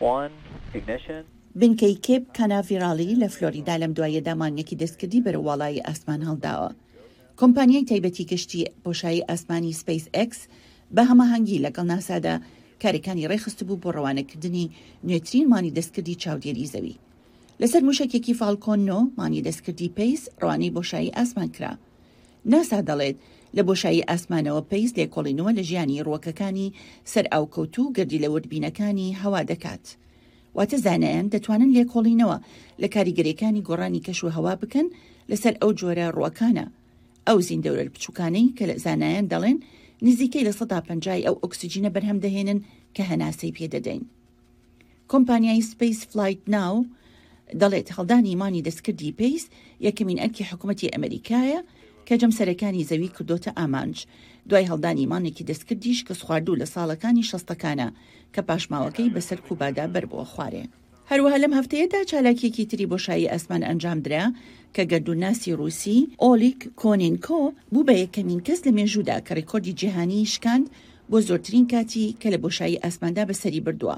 One Ignition. بنکەی کەیپ کاناڤیراڵی لە فلۆریدا لەم دواییەدا مانگێکی دەستکردی بەرەو واڵایی ئاسمان هەڵداوە. کۆمپانیای تایبەتی کەشتی بۆشایی ئاسمانی سپەیس ئێکس بە هەماهەنگی لەگەڵ ناسادا کارەکانی ڕێکخستبوو بۆ ڕەوانەکردنی نوێترین مانی دەستکردی چاودێری زەوی. لەسەر مووشەکێکی فاڵکۆن نۆ مانی دەستکردی پەیس ڕەوانەی بۆشایی ئاسمان کرا. ناسا دەڵێت، لە بۆشایی ئاسمانەوە پەیس لێکۆڵینەوە لە ژیانی ڕووەکەکانی سەر ئاوکەوتوو و گردیلە وردبینەکانی هەوا دەکات. واتە زانایان دەتوانن لێکۆڵینەوە لە کاریگەرییەکانی گۆڕانی کەشوهەوا بکەن لەسەر ئەو جۆرە ڕووەکانە. ئەو زیندەورە بچووکانەی کە زانایان دەڵێن نزیکەی لە سەدا پەنجا ی ئەو ئۆکسجینە بەرهەم دەهێنن کە هەناسەی پێ دەدەین. کۆمپانیای سپەیس فلایت ناو دەڵێت هەڵدانی مانی دەستکردی پێیس یەکەمین ئەرکی حکوومەتی ئەمریکایە کە جەمسەرەکانی زەوی کردۆتە ئامانج دوای هەڵدانی مانێکی دەستکردی شکستخواردوو لە ساڵەکانی شەستەکانە کە پاشماوەکەی بەسەر کوبادا بەربووە خوارێ. هەروەها لەم هەفتەیەدا چالاکیەکی تری بۆشایی ئاسمان ئەنجامدرا کە گەردوونناسی رووسی ئۆلیگ کۆنینکۆ بوو بە یەکەمین کەس لە مێژوودا کە ریکۆردی جیهانیی شکاند بۆ زۆرترین کاتی کە لە بۆشایی ئاسماندا بەسەری بردووە.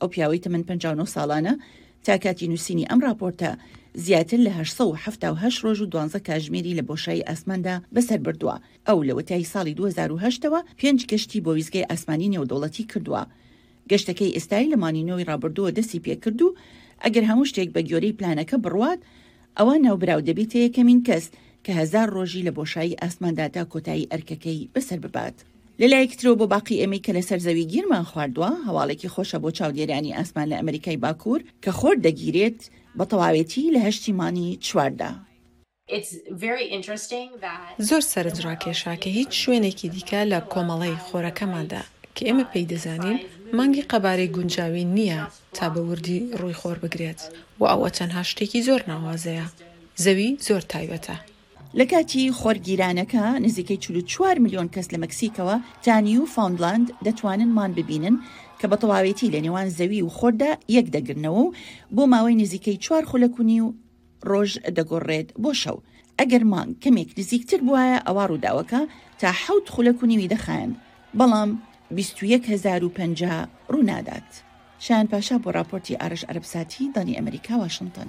ئەو پیاوەی تەمەن پەنجا و نۆ ساڵانە تا کاتی نووسینی ئەم ڕاپۆرتە زیاتر لە هەشت سەد و حەفتا و هەشت ڕۆژ و دوانزە کاژمێری لە بۆشایی ئاسماندا بەسەر بردووە. ئەو لەوەتای ساڵی دوو هەزار و هەشت ەوە پێنج گەشتی بۆ ویستگەی ئاسمانی نێودەوڵەتی کردووە. گەشتەکەی ئێستای لە مانینۆی ڕابردووە دەستی پێکرد و ئەگەر هەموو شتێک بە گۆرەی پلانەکە بڕوات ئەوا ناوبراو دەبێتە یەکەمین کەس کە هەزار ڕۆژی لە بۆشایی ئاسماندا تا کۆتایی ئەرکەکەی بەسەر ببات. لە لایەکی ترەوە بۆ باقی ئێمەی کە لەسەر زەوی گیرمان خواردووە هەواڵێکی خۆشە بۆ چاودێرانی ئاسمان لە ئەمریکای باکوور کە خۆر دەگیرێت بە تەواوێتی لە هەشتی مانگی چواردا. زۆر سەرنجڕاکێشە کە هیچ شوێنێکی دیکە لە کۆمەڵەی خۆرەکەماندا کە ئێمە پێی دەزانین مانگی قەبارەی گونجاوی نییە تا بە وردی ڕووی خۆر بگرێت و ئەوە تەنها شتێکی زۆر ناوازەیە. زەوی زۆر تایبەتە. لە کاتی خۆرگیرانەکە، نزیکەی چل و چوار ملیۆن کەس لە مەکسیکەوە تا نیوفاوندلاند دەتوانن مان ببینن کە بە تەواوێتی لە نێوان زەوی و خۆردا یەک دەگرنەوە و بۆ ماوەی نزیکەی چوار خولەک و نیو ڕۆژ دەگۆڕێت بۆ شەو. ئەگەر مانگ کەمێک نزیکتر بوایە ئەوا ڕووداوەکە تا حەوت خولەک و نیوی دەخایاند، بەڵام بیست و یەک هەزار و پەنجا ڕوونادات. شایان پاشا بۆ ڕاپۆرتی ئارش عەرەبساتی، دانی ئەمەریکا، واشنتن.